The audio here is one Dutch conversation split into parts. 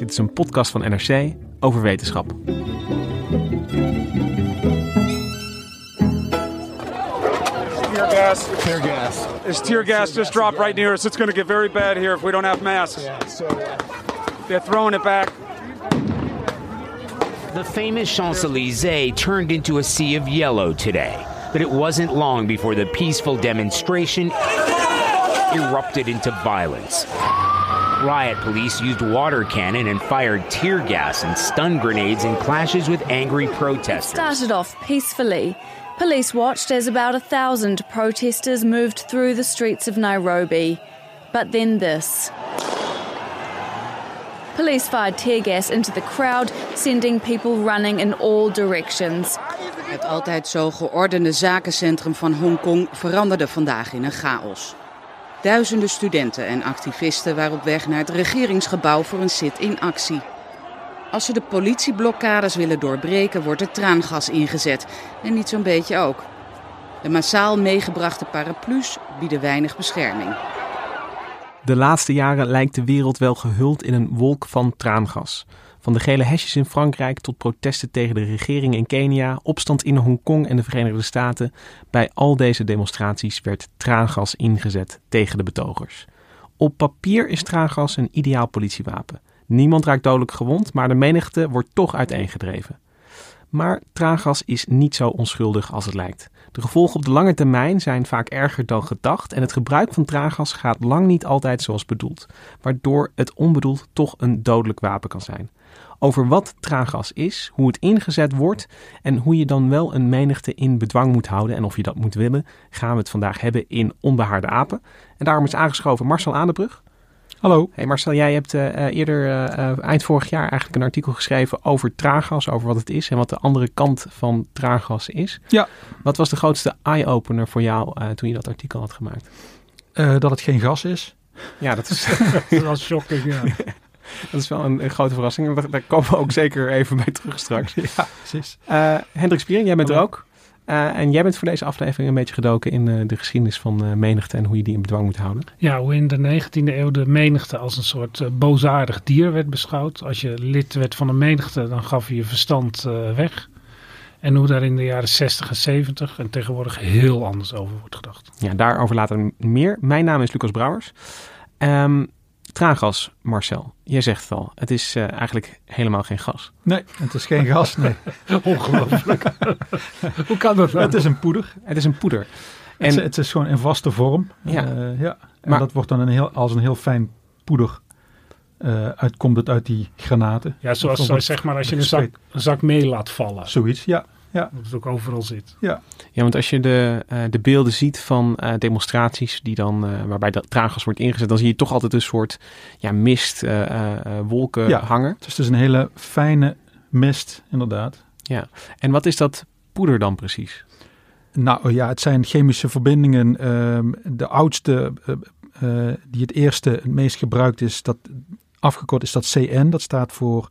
Dit is een podcast van NRC over wetenschap. Tear gas. Tear gas. This tear gas just dropped right near us. It's going to get very bad here if we don't have masks. Yeah, so uh, They're throwing it back. The famous Champs Elysees turned into a sea of yellow today. But it wasn't long before the peaceful demonstration erupted into violence. Riot police used water cannon and fired tear gas and stun grenades in clashes with angry protesters. started off peacefully. Police watched as about a thousand protesters moved through the streets of Nairobi. But then this. Police fired tear gas into the crowd, sending people running in all directions. Het altijd zo geordende zakencentrum van Hongkong veranderde vandaag in een chaos. Duizenden studenten en activisten waren op weg naar het regeringsgebouw voor een sit-in actie. Als ze de politieblokkades willen doorbreken, wordt er traangas ingezet. En niet zo'n beetje ook. De massaal meegebrachte paraplu's bieden weinig bescherming. De laatste jaren lijkt de wereld wel gehuld in een wolk van traangas. Van de gele hesjes in Frankrijk tot protesten tegen de regering in Kenia, opstand in Hongkong en de Verenigde Staten. Bij al deze demonstraties werd traangas ingezet tegen de betogers. Op papier is traangas een ideaal politiewapen. Niemand raakt dodelijk gewond, maar de menigte wordt toch uiteengedreven. Maar traangas is niet zo onschuldig als het lijkt. De gevolgen op de lange termijn zijn vaak erger dan gedacht en het gebruik van traangas gaat lang niet altijd zoals bedoeld, waardoor het onbedoeld toch een dodelijk wapen kan zijn. Over wat traangas is, hoe het ingezet wordt en hoe je dan wel een menigte in bedwang moet houden en of je dat moet willen, gaan we het vandaag hebben in Onbehaarde Apen. En daarom is aangeschoven Marcel Aandebrug. Hallo. Hey Marcel, jij hebt eh, eh, eerder eh, eind vorig jaar eigenlijk een artikel geschreven over traangas, over wat het is en wat de andere kant van traangas is. Ja. Wat was de grootste eye-opener voor jou eh, toen je dat artikel had gemaakt? Eh, dat het geen gas is. Ja, dat is, Dat was shocking, ja. dat is wel een, een grote verrassing. En Daar, daar komen we ook zeker even bij terug straks. ja, precies. Eh, Hendrik Spiering, jij bent er ook. Eh, en jij bent voor deze aflevering een beetje gedoken in eh, de geschiedenis van eh, menigte en hoe je die in bedwang moet houden. Ja, hoe in de 19e eeuw de menigte als een soort boosaardig dier werd beschouwd. Als je lid werd van een menigte, dan gaf je je verstand weg. En hoe daar in de jaren 60 en 70 en tegenwoordig heel anders over wordt gedacht. Ja, daarover later meer. Mijn naam is Lucas Brouwers. Ehm traangas, Marcel. Jij zegt het al. Het is eh, eigenlijk helemaal geen gas. Nee, het is geen gas, nee. Ongelooflijk. hoe kan dat nou? Het is een poeder. Het is een poeder. En het, het is gewoon in vaste vorm. Ja. Eh, ja. En Maar- dat wordt dan een heel, als een heel fijn poeder. eh uit, komt het uit die granaten. Ja, zoals, zeg maar als je een gespreid. zak, een zak mee laat vallen. Zoiets, ja. Ja, Dat het ook overal zit. ja. Ja, want als je de, eh, de beelden ziet van eh, demonstraties die dan, eh, waarbij dat traangas wordt ingezet, dan zie je toch altijd een soort ja, mist, eh, eh, eh, wolken Ja. hangen. Het is dus een hele fijne mist, inderdaad. Ja. En wat is dat poeder dan precies? Nou ja, het zijn chemische verbindingen. ehm, de oudste, die het eerste, het meest gebruikt is, dat afgekort is dat CN. Dat staat voor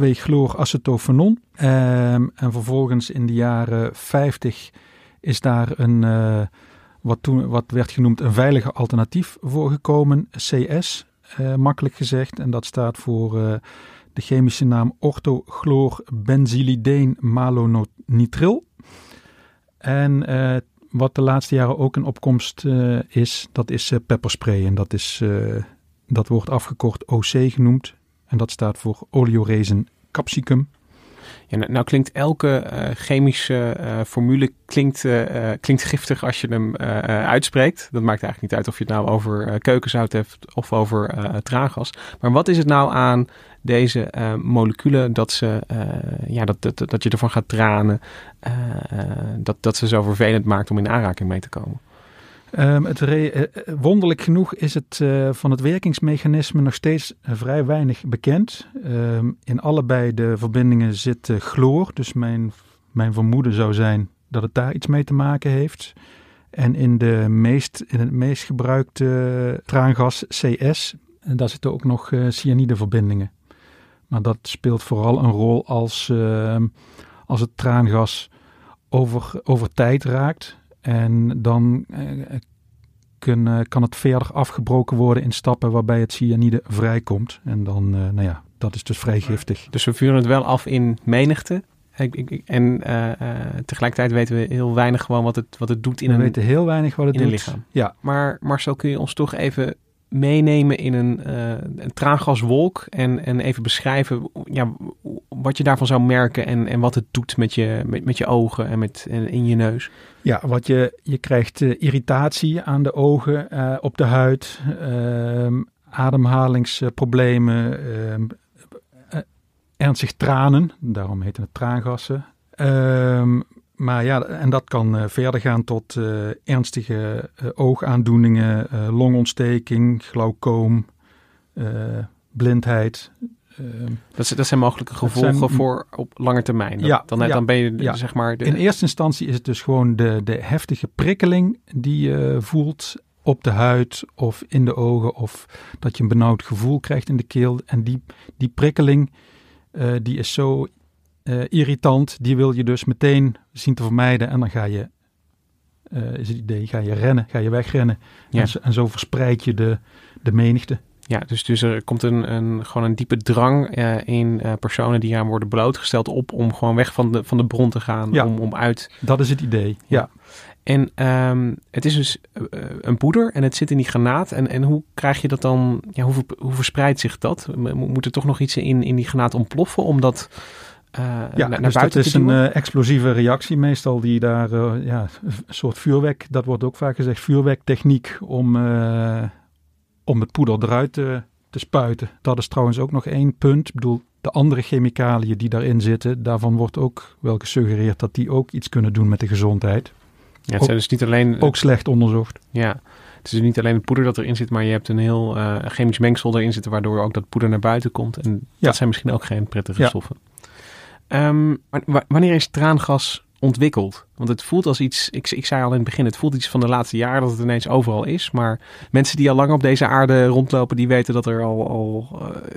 2-chlooracetophenon. Ehm, en vervolgens in de jaren 50 is daar een, eh, wat, toen, wat werd genoemd een veiliger alternatief voor gekomen. CS, eh, makkelijk gezegd. En dat staat voor eh, de chemische naam orthochlorbenzylideen malonitril. En wat de laatste jaren ook een opkomst is, dat is pepperspray. En dat, is, dat wordt afgekort OC genoemd. En dat staat voor oleoresin capsicum. Ja, nou, nou klinkt elke eh, chemische eh, formule klinkt, eh, klinkt giftig als je hem uitspreekt. Dat maakt eigenlijk niet uit of je het nou over keukenzout hebt of over traangas. Maar wat is het nou aan deze moleculen dat, ze, ja, dat, dat, dat je ervan gaat tranen, dat, dat ze zo vervelend maakt om in aanraking mee te komen? Um, het re- uh, wonderlijk genoeg is het uh, van het werkingsmechanisme nog steeds vrij weinig bekend. Um, in allebei de verbindingen zit chloor, dus mijn, mijn vermoeden zou zijn dat het daar iets mee te maken heeft. En in, de meest, in het meest gebruikte traangas CS, en daar zitten ook nog cyanideverbindingen. Maar dat speelt vooral een rol als, uh, als het traangas over, over tijd raakt. En dan uh, kun, kan het verder afgebroken worden in stappen waarbij het cyanide vrijkomt. En dan, nou ja, dat is dus vrij giftig. Dus we vuren het wel af in menigte? En uh, uh, tegelijkertijd weten we heel weinig gewoon wat het, wat het doet in we een, weten heel weinig wat het in doet. een lichaam. Ja. Maar Marcel, kun je ons toch even meenemen in een, uh, een traangaswolk en, en even beschrijven ja, wat je daarvan zou merken en, en wat het doet met je, met, met je ogen en, met, en in je neus? Ja, wat je, je krijgt irritatie aan de ogen, op de huid, ehm, ademhalingsproblemen, ehm, ernstig tranen, daarom heten het traangassen. Um, maar ja, en dat kan uh, verder gaan tot uh, ernstige uh, oogaandoeningen, longontsteking, glaucoom, blindheid. Ehm. Dat, dat, zijn mogelijke gevolgen zijn, voor op lange termijn. Dat, ja, dan, ja, dan ben je ja. zeg maar. De... In eerste instantie is het dus gewoon de, de heftige prikkeling die je voelt op de huid of in de ogen of dat je een benauwd gevoel krijgt in de keel. En die, die prikkeling die is zo uh, irritant, die wil je dus meteen zien te vermijden. En dan ga je, uh, is het idee, ga je rennen, ga je wegrennen. Ja. En, zo, en, zo verspreid je de, de menigte. Ja, dus, dus er komt een, een, gewoon een diepe drang uh, in personen die aan worden blootgesteld op om gewoon weg van de, van de bron te gaan. Ja, om, om uit. Dat is het idee, ja. En um, het is dus een poeder en het zit in die granaat. En, en hoe krijg je dat dan, ja, hoe, hoe verspreidt zich dat? Moet er toch nog iets in, in die granaat ontploffen om dat uh, ja, naar, dus naar dat is te een uh, explosieve reactie meestal die daar, uh, ja, een soort vuurwerk, dat wordt ook vaak gezegd, vuurwerktechniek om, om het poeder eruit te, te spuiten. Dat is trouwens ook nog één punt. Ik bedoel, de andere chemicaliën die daarin zitten, daarvan wordt ook wel gesuggereerd dat die ook iets kunnen doen met de gezondheid. Ja, het zijn dus niet alleen... Ook slecht onderzocht. Ja, het is dus niet alleen het poeder dat erin zit, maar je hebt een heel uh, chemisch mengsel erin zitten, waardoor ook dat poeder naar buiten komt. En ja. dat zijn misschien ook geen prettige ja. stoffen. Um, wanneer is traangas ontwikkeld? Want het voelt als iets, ik, ik zei al in het begin, het voelt iets van de laatste jaren dat het ineens overal is. Maar mensen die al lang op deze aarde rondlopen, die weten dat er al, al,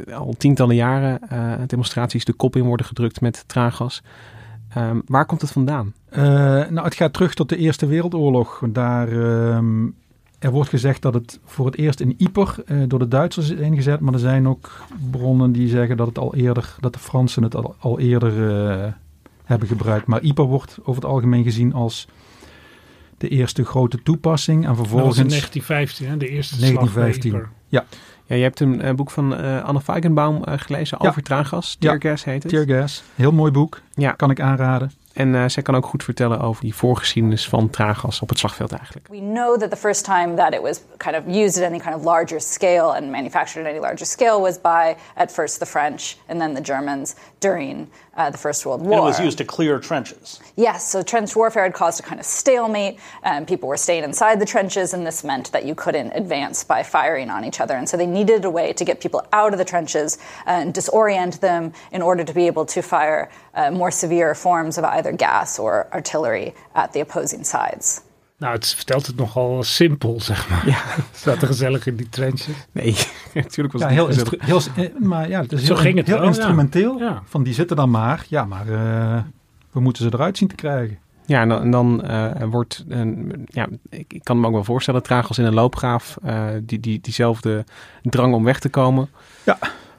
uh, al tientallen jaren uh, demonstraties de kop in worden gedrukt met traangas. Um, waar komt het vandaan? Uh, nou, het gaat terug tot de Eerste Wereldoorlog. Daar, um, er wordt gezegd dat het voor het eerst in Yper uh, door de Duitsers is ingezet. Maar er zijn ook bronnen die zeggen dat, het al eerder, dat de Fransen het al, al eerder uh, hebben gebruikt. Maar Yper wordt over het algemeen gezien als de eerste grote toepassing. En vervolgens... Dat was in 1915, hè? de eerste 1915. slag bij Ja. Ja, je hebt een uh, boek van uh, Anne Feigenbaum uh, gelezen Ja. over traangas. Teargas heet het. Teargas. Heel mooi boek. Ja. Kan ik aanraden. En uh, zij kan ook goed vertellen over die voorgeschiedenis van traangas op het slagveld eigenlijk. We know that the first time that it was kind of used at any kind of larger scale and manufactured at any larger scale was by at first the French and then the Germans during uh, the First World War. And it was used to clear trenches. Yes, so trench warfare had caused a kind of stalemate, and people were staying inside the trenches, and this meant that you couldn't advance by firing on each other. And so they needed a way to get people out of the trenches and disorient them in order to be able to fire uh, more severe forms of either gas or artillery at the opposing sides. Nou, het vertelt het nogal simpel, zeg maar. Ja. Staat er gezellig in die trenches. Nee, natuurlijk was Ja, het heel, heel, eh, maar ja, het is Zo heel, ging het heel wel, instrumenteel. Ja. Van die zitten dan maar. Ja, maar uh, we moeten ze eruit zien te krijgen. Ja, en dan, en dan uh, wordt, een, ja, ik, ik kan me ook wel voorstellen, traagels in een loopgraaf, uh, die, die, diezelfde drang om weg te komen. Ja.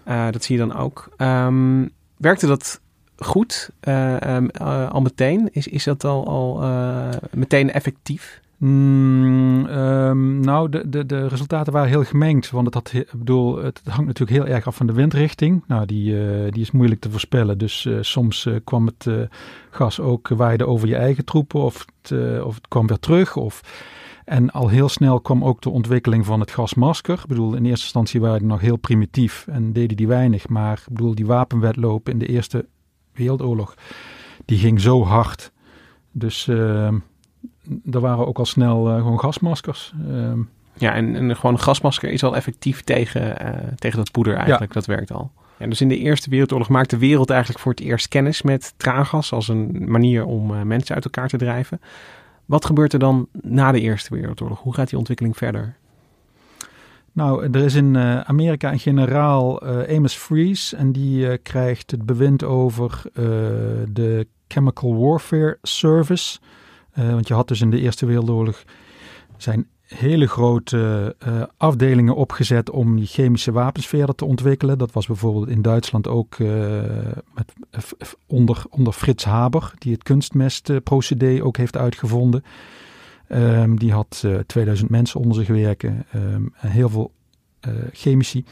Uh, dat zie je dan ook. Um, werkte dat goed um, al meteen? Is, is dat al, al meteen effectief? Mm, um, nou, de, de, de resultaten waren heel gemengd. Want het, had, bedoel, het hangt natuurlijk heel erg af van de windrichting. Nou, die, die is moeilijk te voorspellen. Dus soms kwam het gas ook waaide over je eigen troepen of het, of het kwam weer terug. Of, en al heel snel kwam ook de ontwikkeling van het gasmasker. Ik bedoel, in eerste instantie waren die nog heel primitief en deden die weinig. Maar ik bedoel, die wapenwedloop in de Eerste Wereldoorlog, die ging zo hard. Dus er waren ook al snel gewoon gasmaskers. Ehm, ja, en, en gewoon een gasmasker is al effectief tegen, tegen dat poeder eigenlijk. Dat werkt al. Ja, dus in de Eerste Wereldoorlog maakt de wereld eigenlijk voor het eerst kennis met traangas als een manier om mensen uit elkaar te drijven. Wat gebeurt er dan na de Eerste Wereldoorlog? Hoe gaat die ontwikkeling verder? Nou, er is in uh, Amerika een generaal, uh, Amos Freeze, en die uh, krijgt het bewind over de Chemical Warfare Service. want je had dus in de Eerste Wereldoorlog zijn hele grote afdelingen opgezet om die chemische wapens verder te ontwikkelen. Dat was bijvoorbeeld in Duitsland ook met, onder, onder Frits Haber, die het kunstmestprocedé ook heeft uitgevonden. Um, die had uh, 2000 mensen onder zich werken um, en heel veel chemici.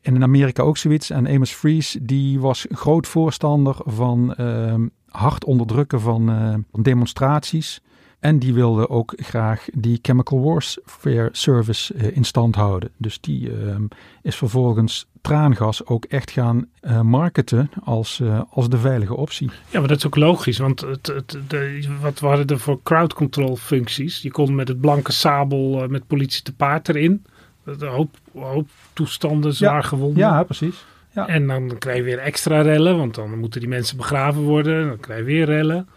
En in Amerika ook zoiets. En Amos Fries die was groot voorstander van um, hard onderdrukken van demonstraties. En die wilde ook graag die Chemical Warfare Service uh, in stand houden. Dus die uh, is vervolgens traangas ook echt gaan uh, marketen als, uh, als de veilige optie. Ja, maar dat is ook logisch, want het, het, de, wat waren er voor crowd control functies? Je kon met het blanke sabel met politie te paard erin. Een hoop, hoop toestanden zwaar ja, gewonden. Ja, precies. Ja. En dan krijg je weer extra rellen, want dan moeten die mensen begraven worden. Dan krijg je weer rellen.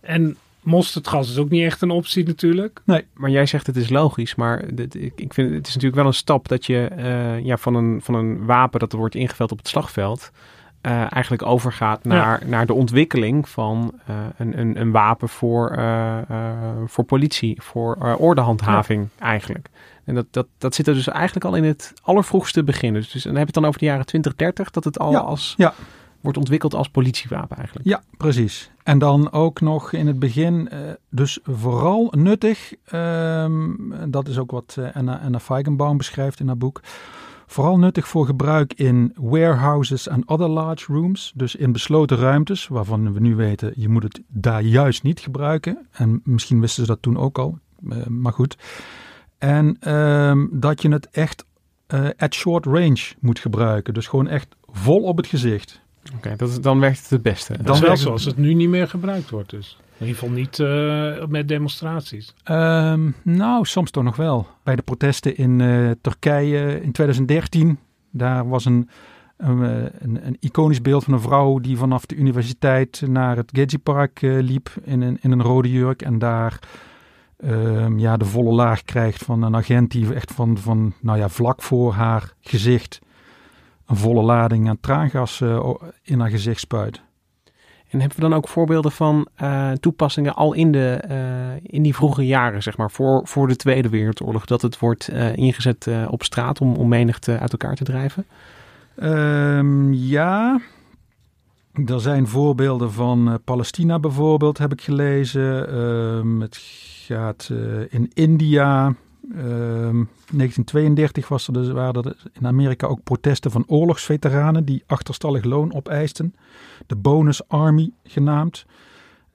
En Mosterdgas is ook niet echt een optie natuurlijk. Nee, maar jij zegt het is logisch. Maar dit, ik, ik vind het is natuurlijk wel een stap dat je uh, ja, van, een, van een wapen dat er wordt ingeveld op het slagveld. Uh, eigenlijk overgaat naar, naar de ontwikkeling van uh, een, een, een wapen voor, voor politie, voor ordehandhaving ja. eigenlijk. En dat, dat, dat zit er dus eigenlijk al in het allervroegste begin. Dus, dus en dan heb je het dan over de jaren 20, 30, dat het al ja. als ja wordt ontwikkeld als politiewapen eigenlijk. Ja, precies. En dan ook nog in het begin, uh, dus vooral nuttig, um, dat is ook wat uh, Anna, Anna Feigenbaum beschrijft in haar boek, vooral nuttig voor gebruik in warehouses en other large rooms, dus in besloten ruimtes, waarvan we nu weten, je moet het daar juist niet gebruiken. En misschien wisten ze dat toen ook al, uh, maar goed. En um, dat je het echt at short range moet gebruiken, dus gewoon echt vol op het gezicht. Oké, okay, dan werkt het het beste. Dat is wel zoals het nu niet meer gebruikt wordt dus. In ieder geval niet uh, met demonstraties. Um, nou, soms toch nog wel. Bij de protesten in uh, Turkije in 2013, daar was een, een, een, een, iconisch beeld van een vrouw die vanaf de universiteit naar het Gezi-park uh, liep in een, in een rode jurk. En daar um, ja, de volle laag krijgt van een agent die echt van, van nou ja, vlak voor haar gezicht een volle lading aan traangas uh, in haar gezicht spuit. En hebben we dan ook voorbeelden van uh, toepassingen al in, de, uh, in die vroege jaren, zeg maar, voor, voor de Tweede Wereldoorlog, dat het wordt ingezet op straat om, om menigte uit elkaar te drijven? Um, ja, er zijn voorbeelden van Palestina bijvoorbeeld, heb ik gelezen. Um, het gaat in India, 1932 was er dus, waren er in Amerika ook protesten van oorlogsveteranen die achterstallig loon opeisten. De Bonus Army genaamd.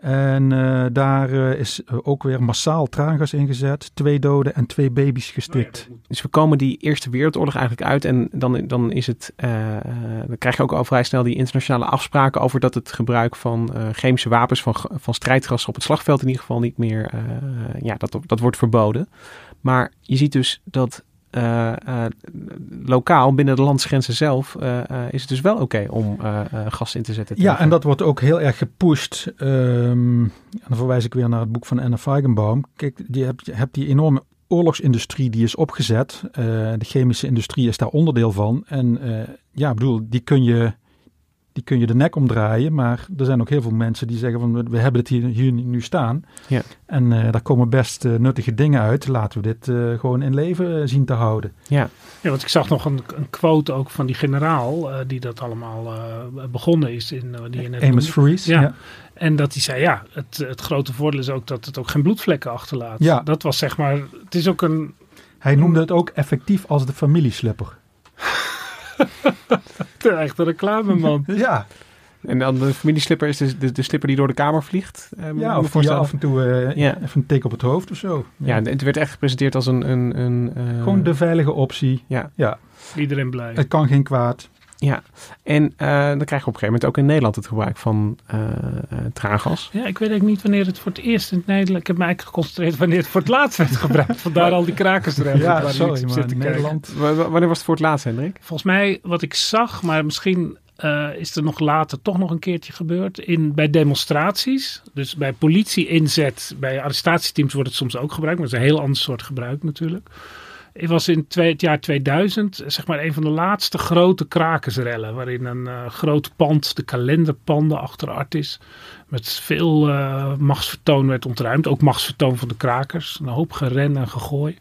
En uh, daar uh, is ook weer massaal traangas ingezet. Twee doden en twee baby's gestikt. Dus we komen die Eerste Wereldoorlog eigenlijk uit. En dan, dan, is het, dan krijg je ook al vrij snel die internationale afspraken over dat het gebruik van chemische wapens, van, van strijdgas op het slagveld in ieder geval niet meer, ja, dat, dat wordt verboden. Maar je ziet dus dat uh, uh, lokaal binnen de landsgrenzen zelf uh, is het dus wel oké okay om gas in te zetten. Ja, en dat wordt ook heel erg gepusht. Um, en dan verwijs ik weer naar het boek van Anna Feigenbaum. Kijk, je hebt, je hebt die enorme oorlogsindustrie die is opgezet. de chemische industrie is daar onderdeel van. En ja, bedoel, die kun je die kun je de nek omdraaien. Maar er zijn ook heel veel mensen die zeggen van we hebben het hier, hier nu staan. Ja. En uh, daar komen best uh, nuttige dingen uit. Laten we dit uh, gewoon in leven zien te houden. Ja. ja, want ik zag nog een, een quote ook van die generaal die dat allemaal begonnen is. In, die je net Amos Freeze. Ja. ja. En dat hij zei, ja, het, het grote voordeel is ook dat het ook geen bloedvlekken achterlaat. Ja. Dat was zeg maar, het is ook een... Hij noemde het ook effectief als de familieslipper. Echt een reclameman. ja. En dan de familieslipper is de, de, de, slipper die door de kamer vliegt. Um, ja, of je af en toe uh, ja. even een tik op het hoofd of zo. Ja, ja het werd echt gepresenteerd als een... een, een uh, Gewoon de veilige optie. Ja. ja. Iedereen blij. Het kan geen kwaad. Ja, en uh, dan krijg je op een gegeven moment ook in Nederland het gebruik van uh, traangas. Ja, ik weet eigenlijk niet wanneer het voor het eerst in Nederland... Ik heb me eigenlijk geconcentreerd wanneer het voor het laatst werd gebruikt. Vandaar al die krakersremmen. Ja, sorry, maar in Nederland... Wanneer was het voor het laatst, Hendrik? Volgens mij, wat ik zag, maar misschien uh, is er nog later toch nog een keertje gebeurd. In, bij demonstraties, dus bij politie-inzet, bij arrestatieteams wordt het soms ook gebruikt. Maar het is een heel ander soort gebruik natuurlijk. Ik was in het jaar 2000 zeg maar een van de laatste grote krakersrellen. Waarin een uh, groot pand, de kalenderpanden achter Artis, met veel uh, machtsvertoon werd ontruimd. Ook machtsvertoon van de krakers. Een hoop geren en gegooi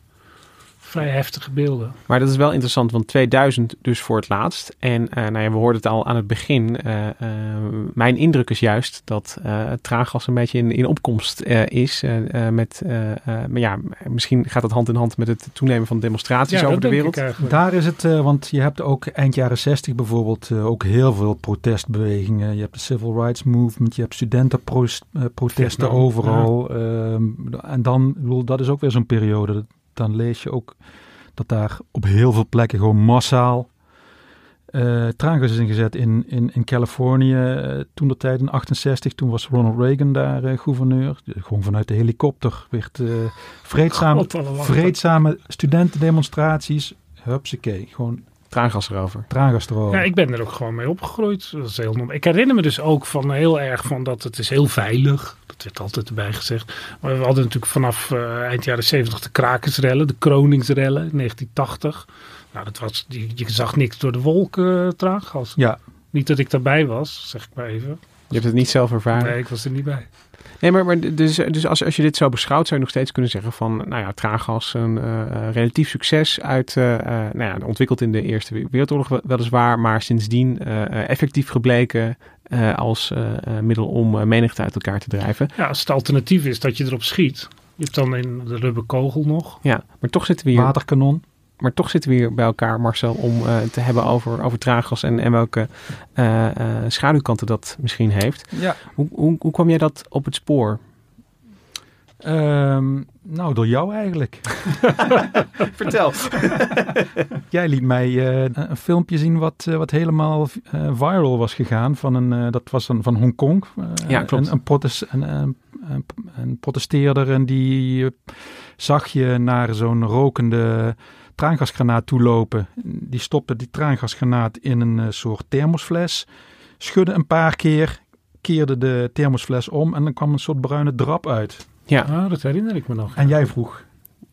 vrij heftige beelden. Maar dat is wel interessant, want 2000 dus voor het laatst. En uh, nou ja, we hoorden het al aan het begin. Uh, uh, mijn indruk is juist dat het traaggas een beetje in, in opkomst is. met, maar ja, misschien gaat het hand in hand met het toenemen van demonstraties ja, over de wereld. Daar is het, want je hebt ook eind jaren 60 bijvoorbeeld ook heel veel protestbewegingen. Je hebt de Civil Rights Movement, je hebt studentenprotesten overal. Ehm, en dan, bedoel, dat is ook weer zo'n periode dan lees je ook dat daar op heel veel plekken gewoon massaal uh, traangas is ingezet in, in, in Californië. Uh, toen de tijd in 68, toen was Ronald Reagan daar uh, gouverneur. Gewoon vanuit de helikopter werd vreedzame, vreedzame studentendemonstraties. Hupsakee, gewoon Traangas erover. Traangas erover. Ja, ik ben er ook gewoon mee opgegroeid. Dat is heel ik herinner me dus ook van heel erg van dat het is heel veilig. Dat werd altijd erbij gezegd. Maar we hadden natuurlijk vanaf uh, eind jaren 70 de krakersrellen, de Kroningsrellen in 1980. Nou, dat was, je, je zag niks door de wolken uh, traangas. Ja. Niet dat ik daarbij was, zeg ik maar even. Je hebt het niet zelf ervaren? Nee, ik was er niet bij. Nee, maar, maar dus, dus als, als je dit zo beschouwt, zou je nog steeds kunnen zeggen van, nou ja, traangas een uh, relatief succes uit, uh, nou ja, ontwikkeld in de Eerste Wereldoorlog weliswaar, maar sindsdien effectief gebleken als middel om menigte uit elkaar te drijven. Ja, als het alternatief is dat je erop schiet. Je hebt dan in de rubberkogel nog. Ja, maar toch zitten we hier... Waterkanon. Maar toch zitten we hier bij elkaar, Marcel, om uh, te hebben over, over traaggas en, en welke uh, uh, schaduwkanten dat misschien heeft. Ja. Hoe, hoe, hoe kwam jij dat op het spoor? Um, nou, door jou eigenlijk. Vertel. Jij liet mij uh, een filmpje zien wat, uh, wat helemaal uh, viral was gegaan. Van een, dat was een, van Hongkong. ja, klopt. Een, een, protest, een, een, een protesteerder en die zag je naar zo'n rokende traangasgranaat toelopen. Die stopte die traangasgranaat in een soort thermosfles. Schudde een paar keer, keerde de thermosfles om en dan kwam een soort bruine drap uit. Ja, ah, dat herinner ik me nog. En jij vroeg.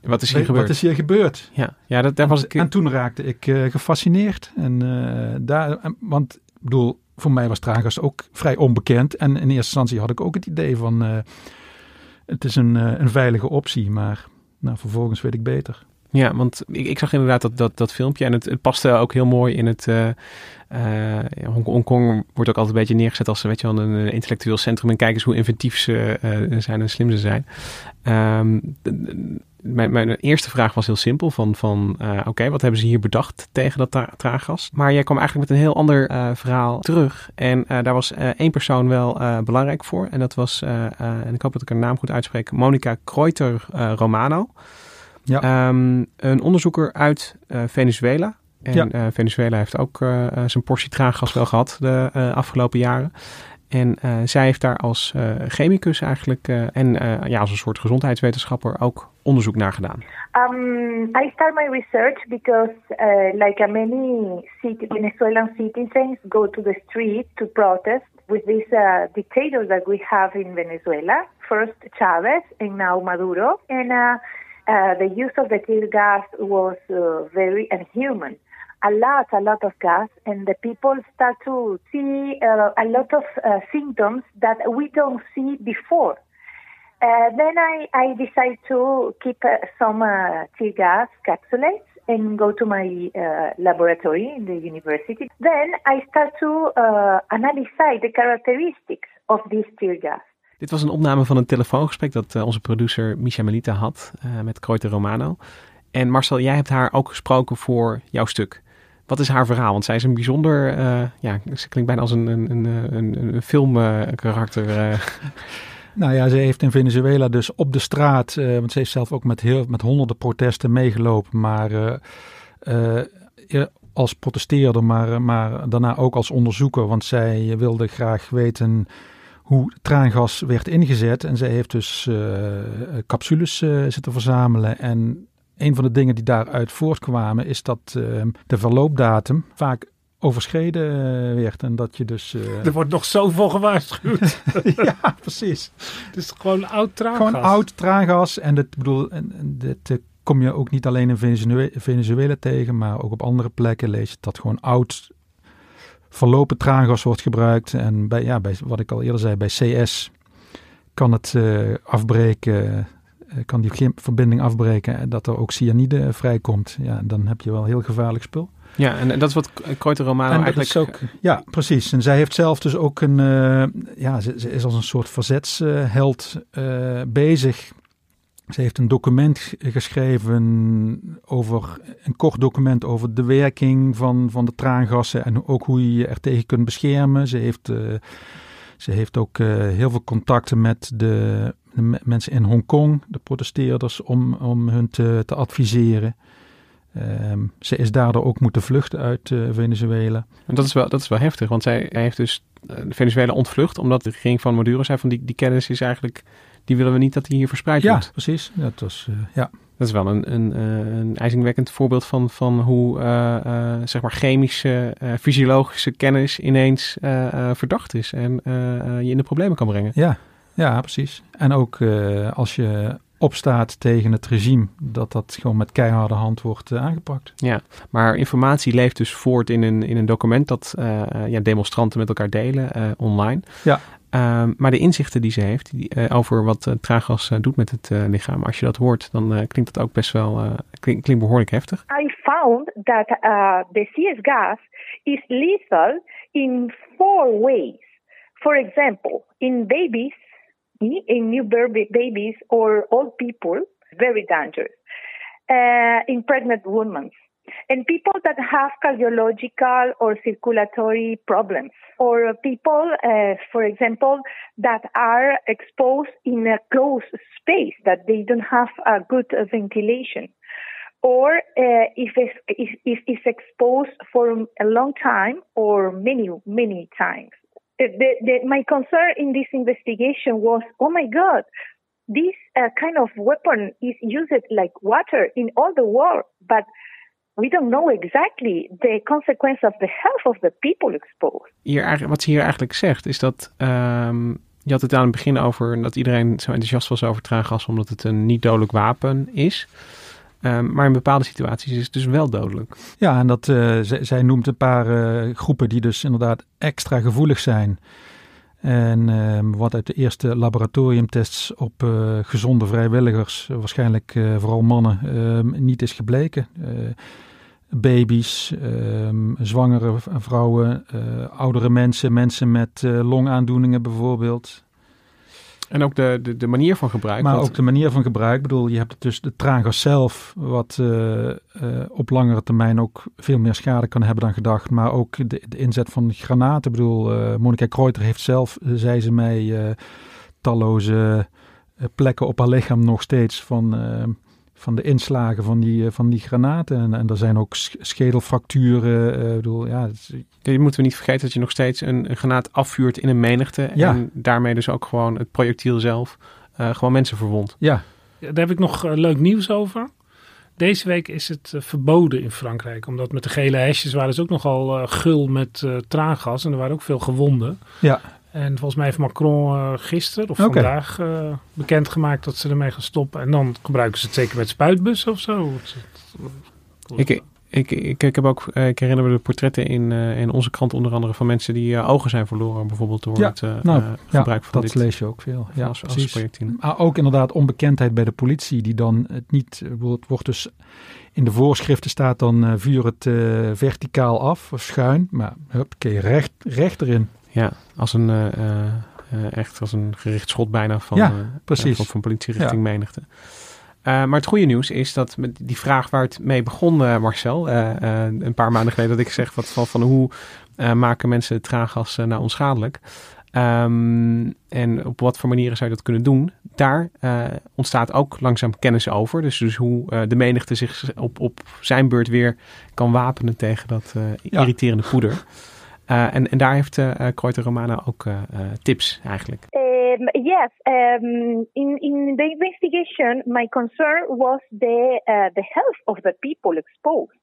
Wat is hier gebeurd? Wat is hier gebeurd? Ja, ja dat, daar was ik... En toen raakte ik uh, gefascineerd. En, uh, daar, want ik bedoel, voor mij was traangas ook vrij onbekend. En in eerste instantie had ik ook het idee van... Uh, het is een, een veilige optie, maar nou, vervolgens weet ik beter. Ja, want ik, zag inderdaad dat, dat, dat filmpje en het, het paste ook heel mooi in het... Uh, uh, Hongkong wordt ook altijd een beetje neergezet als weet je wel, een intellectueel centrum. En kijk eens hoe inventief ze uh, zijn en slim ze zijn. Um, mijn, mijn, eerste vraag was heel simpel: van, van oké, wat hebben ze hier bedacht tegen dat tra traaggas? Maar jij kwam eigenlijk met een heel ander verhaal terug. En daar was één persoon wel belangrijk voor. En dat was, en ik hoop dat ik haar naam goed uitspreek, Monica Kreuter Romano. Ja. Um, een onderzoeker uit Venezuela. En ja. uh, Venezuela heeft ook uh, zijn portie traaggas wel gehad de uh, afgelopen jaren. En zij heeft daar als chemicus eigenlijk en ja, als een soort gezondheidswetenschapper ook onderzoek naar gedaan. Um, I start my research because, like many city, Venezuelan citizens, go to the street to protest with this dictator that we have in Venezuela. First Chavez and now Maduro. And uh, the use of the tear gas was uh, very inhuman. A lot, a lot of gas, and the people start to see uh, a lot of symptoms that we don't see before. then I, I decide to keep some tear gas capsules and go to my uh, laboratory in the university. Then I start to uh, analyze the characteristics of this tear gas. Dit was een opname van een telefoongesprek dat uh, onze producer Misha Melita had uh, met Kreuter Romano. En Marcel, jij hebt haar ook gesproken voor jouw stuk. Wat is haar verhaal? Want zij is een bijzonder, uh, ja, ze klinkt bijna als een, een, een, een, een filmkarakter. nou ja, ze heeft in Venezuela dus op de straat, want ze heeft zelf ook met, heel, met honderden protesten meegelopen, maar als protesteerder, maar, maar daarna ook als onderzoeker. Want zij wilde graag weten hoe traangas werd ingezet. En zij heeft dus uh, capsules uh, zitten verzamelen. En een van de dingen die daaruit voortkwamen is dat uh, de verloopdatum vaak overschreden werd. En dat je dus... er wordt nog zoveel gewaarschuwd. ja, precies. Het is gewoon oud traangas. Gewoon oud traangas. En dit, bedoel, en, en dit kom je ook niet alleen in Venezuela, Venezuela tegen, maar ook op andere plekken lees je dat gewoon oud verlopen traangas wordt gebruikt. En bij, ja, bij wat ik al eerder zei, bij CS kan het uh, afbreken, uh, kan die verbinding afbreken en dat er ook cyanide vrijkomt. Ja, dan heb je wel heel gevaarlijk spul. Ja, en dat is wat Kreuter Romano eigenlijk... Is ook, ja, precies. En zij heeft zelf dus ook een... Uh, ja, ze, ze, is als een soort verzetsheld bezig ze heeft een document geschreven over een kort document over de werking van, van de traangassen en ook hoe je je er tegen kunt beschermen. Ze heeft, uh, ze heeft ook uh, heel veel contacten met de, mensen in Hongkong, de protesteerders, om, om hun te, adviseren. Um, ze is daardoor ook moeten vluchten uit uh, Venezuela. En dat is wel, dat is wel heftig, want zij heeft dus Venezuela ontvlucht omdat de regering van Maduro zei van die, die kennis is eigenlijk die willen we niet dat die hier verspreid ja, wordt. Precies. Ja, dat was, uh, ja. Dat is wel een, een, uh, een ijzingwekkend voorbeeld van, van hoe uh, zeg maar chemische, fysiologische kennis ineens verdacht is en je in de problemen kan brengen. Ja, ja precies. En ook als je opstaat tegen het regime, dat dat gewoon met keiharde hand wordt aangepakt. Ja, maar informatie leeft dus voort in een, in een document dat ja, demonstranten met elkaar delen online. Ja. Um, maar de inzichten die ze heeft die, uh, over wat uh, traaggas uh, doet met het lichaam, als je dat hoort, dan klinkt dat ook best wel klink, behoorlijk heftig. I found that the CS gas is lethal in four ways. For example, in babies, in new babies or old people, very dangerous. in pregnant women and people that have cardiological or circulatory problems, or people, uh, for example, that are exposed in a closed space that they don't have a good ventilation, or uh, if, it's, if, if it's exposed for a long time or many, many times. The, the, my concern in this investigation was, oh my God, this uh, kind of weapon is used like water in all the world, but we don't know exactly the consequence of the health of the people exposed. Hier, wat ze hier eigenlijk zegt is dat um, je had het aan het begin over dat iedereen zo enthousiast was over traangas omdat het een niet dodelijk wapen is. Um, maar in bepaalde situaties is het dus wel dodelijk. Ja, en dat, uh, zij, noemt een paar uh, groepen die dus inderdaad extra gevoelig zijn. En uh, wat uit de eerste laboratoriumtests op uh, gezonde vrijwilligers, waarschijnlijk uh, vooral mannen, ehm, niet is gebleken baby's, um, zwangere vrouwen, uh, oudere mensen, mensen met uh, longaandoeningen bijvoorbeeld. En ook de, de, de manier van gebruik. Maar ook de manier van gebruik. Ik bedoel, je hebt dus de traangas zelf, wat uh, op langere termijn ook veel meer schade kan hebben dan gedacht. Maar ook de, de inzet van granaten. Ik bedoel, Monika Kreuter heeft zelf, zei ze mij, talloze plekken op haar lichaam nog steeds van van de inslagen van die, eh, van die granaten. En, en er zijn ook schedelfracturen. Uh, bedoel, ja, Je moeten we niet vergeten dat je nog steeds een, een granaat afvuurt in een menigte. Ja. En daarmee dus ook gewoon het projectiel zelf uh, gewoon mensen verwondt. Ja. ja. Daar heb ik nog leuk nieuws over. Deze week is het verboden in Frankrijk. Omdat met de gele hesjes waren ze ook nogal gul met traangas. En er waren ook veel gewonden. Ja. En volgens mij heeft Macron uh, gisteren of vandaag uh, bekendgemaakt dat ze ermee gaan stoppen. En dan gebruiken ze het zeker met spuitbussen of zo. Ik, ik, ik, ik heb ook, eh, ik herinner me de portretten in, in onze krant onder andere van mensen die ogen zijn verloren. Bijvoorbeeld door het nou, gebruik ja, van dat dit. lees je ook veel. Ja, als, als projectiel. Maar ook inderdaad onbekendheid bij de politie die dan het niet, het wordt dus in de voorschriften staat dan vuur het verticaal af of schuin. Maar hup, recht, recht erin. Ja, als een, uh, uh, echt als een gericht schot bijna van, ja, precies. van, van, politie richting ja. menigte. maar het goede nieuws is dat met die vraag waar het mee begon, Marcel, een paar maanden geleden, dat ik zeg wat van, van hoe maken mensen het traaggas nou onschadelijk. Um, en op wat voor manieren zou je dat kunnen doen? daar ontstaat ook langzaam kennis over. Dus, dus hoe de menigte zich op, op zijn beurt weer kan wapenen tegen dat irriterende poeder. En, en daar heeft uh, Kreuter Romana ook tips eigenlijk. Um, yes, um, in, in the investigation, my concern was the, the health of the people exposed.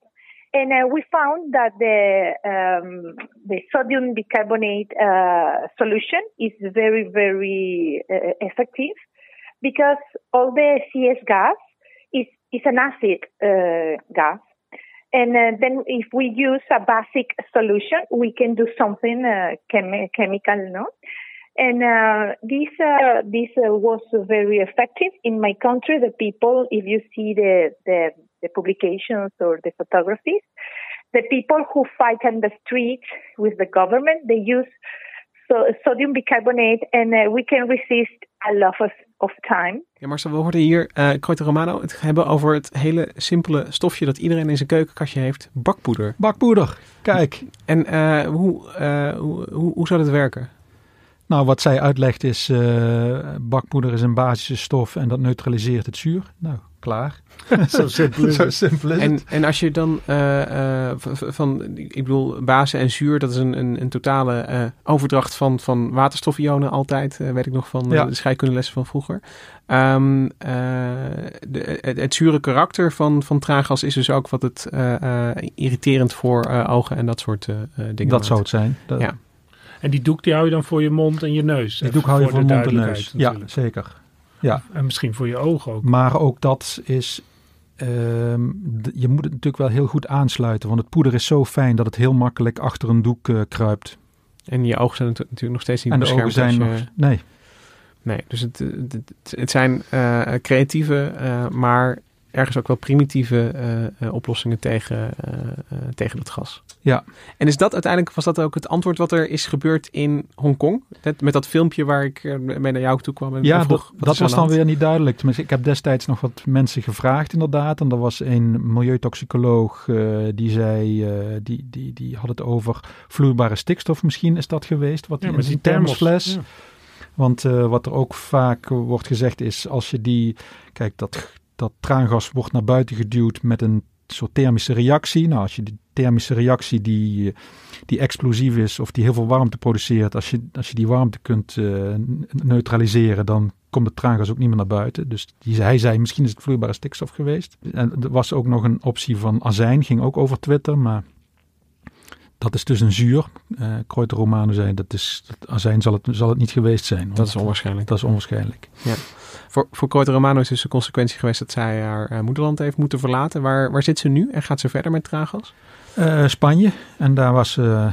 And uh, we found that the um, the sodium bicarbonate uh, solution is very very uh, effective because all the CS gas is is an acid uh, gas, and uh, then if we use a basic solution, we can do something uh, chem- chemical, no. And this this was very effective in my country. The people, if you see the the the publications or the photographies. The people who fight on the streets with the government, they use so, sodium bicarbonate and uh, we can resist a lot of, of time. Ja, Marcel, we hoorden hier uh, Romano het hebben over het hele simpele stofje dat iedereen in zijn keukenkastje heeft, bakpoeder. Bakpoeder, kijk. En uh, hoe, uh, hoe, hoe, hoe zou dat werken? Nou, wat zij uitlegt is, uh, bakpoeder is een basische stof en dat neutraliseert het zuur. Nou, klaar. Zo simpel is, Zo simpel is en, het. En als je dan uh, uh, van, ik bedoel, bazen en zuur, dat is een, een, een totale uh, overdracht van, van waterstofionen altijd, weet ik nog van ja. de scheikundelessen van vroeger. Um, de, het, het, zure karakter van, van traangas is dus ook wat het irriterend voor ogen en dat soort dingen Dat zou het zijn. Dat... Ja. En die doek die hou je dan voor je mond en je neus. Die doek hou je voor, voor mond en neus. Ja, zeker. Ja. En misschien voor je ogen ook. Maar ook dat is. Uh, je moet het natuurlijk wel heel goed aansluiten. Want het poeder is zo fijn dat het heel makkelijk achter een doek uh, kruipt. En je ogen zijn natuurlijk nog steeds niet en de beschermd. Ogen zijn je... nog, nee. Nee, dus het, het, het zijn uh, creatieve, maar ergens ook wel primitieve uh, oplossingen tegen, uh, tegen dat gas. Ja. En is dat uiteindelijk, was dat ook het antwoord wat er is gebeurd in Hongkong? Met dat filmpje waar ik mee naar jou toe kwam en ja, vroeg, dat, dat was dan weer niet duidelijk. Tenminste, ik heb destijds nog wat mensen gevraagd inderdaad. En er was een milieutoxicoloog die zei, die, die, die had het over vloeibare stikstof misschien is dat geweest. Wat ja, in met die thermosfles. Ja. Want wat er ook vaak wordt gezegd is, als je die, kijk dat dat traangas wordt naar buiten geduwd met een soort thermische reactie. Nou, als je die thermische reactie die, die explosief is of die heel veel warmte produceert, als je, als je die warmte kunt uh, neutraliseren, dan komt het traangas ook niet meer naar buiten. Dus die, hij zei, misschien is het vloeibare stikstof geweest. En er was ook nog een optie van azijn, ging ook over Twitter, maar dat is dus een zuur. Uh, Kreuter Romano zei, dat is, dat azijn zal het, zal het niet geweest zijn. Dat is onwaarschijnlijk. Dat is onwaarschijnlijk. Ja. Voor, voor Kreuter Romano is dus de consequentie geweest dat zij haar uh, moederland heeft moeten verlaten. Waar, waar zit ze nu en gaat ze verder met traangas? Uh, Spanje. En daar was ze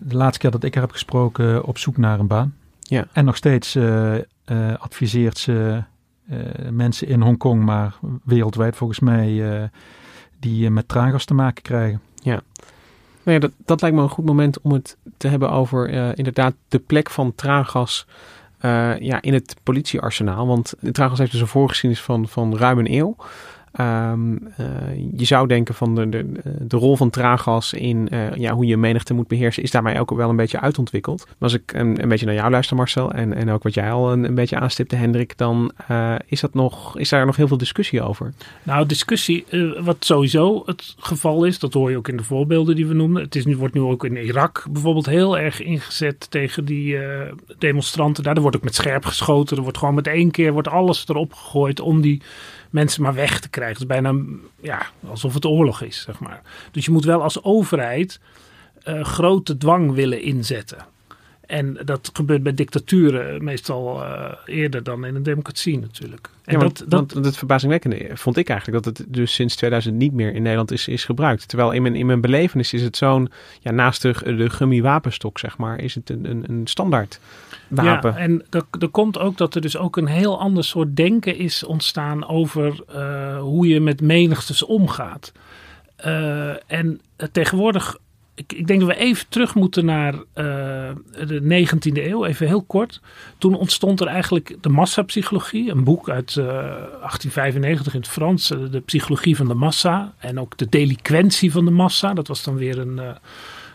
de laatste keer dat ik haar heb gesproken op zoek naar een baan. Ja. En nog steeds adviseert ze mensen in Hongkong, maar wereldwijd volgens mij, die met traangas te maken krijgen. Ja. Nou ja, dat, dat lijkt me een goed moment om het te hebben over uh, inderdaad de plek van traangas ja, in het politiearsenaal. Want traangas heeft dus een voorgeschiedenis van, van ruim een eeuw. Um, uh, je zou denken van de, de, de rol van traangas in uh, ja, hoe je menigte moet beheersen, is daarmee ook wel een beetje uitontwikkeld. Maar als ik een, een beetje naar jou luister, Marcel, en, en ook wat jij al een, een beetje aanstipte, Hendrik, dan uh, is, dat nog, is daar nog heel veel discussie over. Nou, discussie, wat sowieso het geval is, dat hoor je ook in de voorbeelden die we noemden. Het is nu, wordt nu ook in Irak bijvoorbeeld heel erg ingezet tegen die demonstranten. Daar wordt ook met scherp geschoten. Er wordt gewoon met één keer wordt alles erop gegooid om die mensen maar weg te krijgen. Het is bijna ja, alsof het oorlog is, zeg maar. Dus je moet wel als overheid uh, grote dwang willen inzetten. En dat gebeurt bij dictaturen meestal uh, eerder dan in een democratie natuurlijk. En ja, want, dat, dat, want het verbazingwekkende vond ik eigenlijk dat het dus sinds 2000 niet meer in Nederland is, is gebruikt. Terwijl in mijn, in mijn belevenis is het zo'n, ja, naast de, de gummi-wapenstok zeg maar, is het een, een, een standaard wapen. Ja, en er, komt ook dat er dus ook een heel ander soort denken is ontstaan over uh, hoe je met menigtes omgaat. Uh, en tegenwoordig ik, ik, denk dat we even terug moeten naar uh, de 19e eeuw, even heel kort. Toen ontstond er eigenlijk de massapsychologie, een boek uit uh, 1895 in het Frans, uh, de psychologie van de massa en ook de delinquentie van de massa. Dat was dan weer een,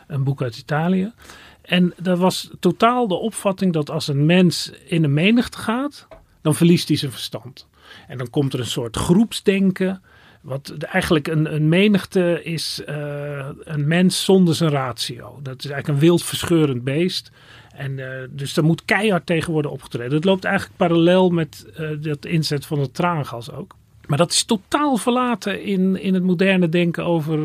een boek uit Italië. En dat was totaal de opvatting dat als een mens in een menigte gaat, dan verliest hij zijn verstand. En dan komt er een soort groepsdenken. Wat eigenlijk een, een menigte is uh, een mens zonder zijn ratio. Dat is eigenlijk een wild verscheurend beest. En uh, dus daar moet keihard tegen worden opgetreden. Dat loopt eigenlijk parallel met uh, dat inzet van het traangas ook. Maar dat is totaal verlaten in, in het moderne denken over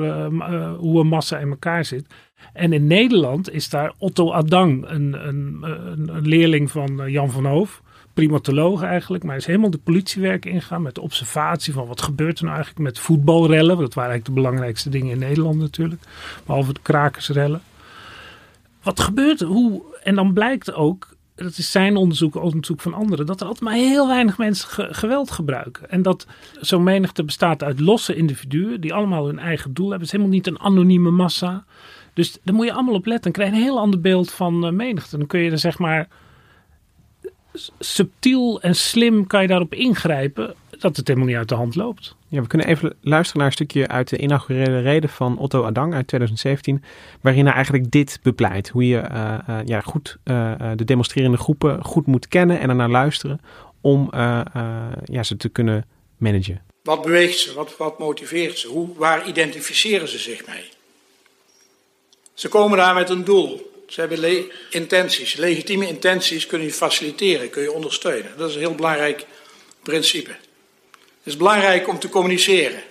hoe een massa in elkaar zit. En in Nederland is daar Otto Adang, een, een, een leerling van Jan van Hoof primatoloog eigenlijk, maar is helemaal de politiewerk ingegaan met de observatie van wat gebeurt er nou eigenlijk met voetbalrellen. Dat waren eigenlijk de belangrijkste dingen in Nederland natuurlijk, behalve de krakersrellen. Wat gebeurt er? Hoe? En dan blijkt ook, dat is zijn onderzoek, onderzoek van anderen, dat er altijd maar heel weinig mensen geweld gebruiken. En dat zo'n menigte bestaat uit losse individuen die allemaal hun eigen doel hebben. Het is helemaal niet een anonieme massa. Dus daar moet je allemaal op letten. Dan krijg je een heel ander beeld van uh, menigte. Dan kun je er zeg maar subtiel en slim kan je daarop ingrijpen dat het helemaal niet uit de hand loopt. Ja, we kunnen even luisteren naar een stukje uit de inaugurele reden van Otto Adang uit 2017, waarin hij eigenlijk dit bepleit. Hoe je uh, uh, ja, goed uh, de demonstrerende groepen goed moet kennen en ernaar luisteren om ja, ze te kunnen managen. Wat beweegt ze? Wat, wat motiveert ze? Hoe, waar identificeren ze zich mee? Ze komen daar met een doel. Ze hebben intenties. Legitieme intenties kun je faciliteren, kun je ondersteunen. Dat is een heel belangrijk principe. Het is belangrijk om te communiceren.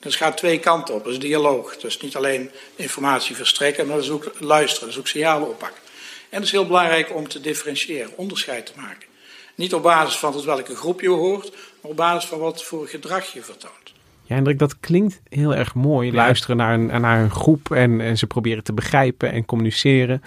Dat gaat twee kanten op. Dat is dialoog. Dus niet alleen informatie verstrekken, maar dat is ook luisteren. Dat is ook signalen oppakken. En het is heel belangrijk om te differentiëren, onderscheid te maken. Niet op basis van tot welke groep je hoort, maar op basis van wat voor gedrag je vertoont. Ja, Hendrik, dat klinkt heel erg mooi. Luisteren naar een, naar een groep en, en ze proberen te begrijpen en communiceren.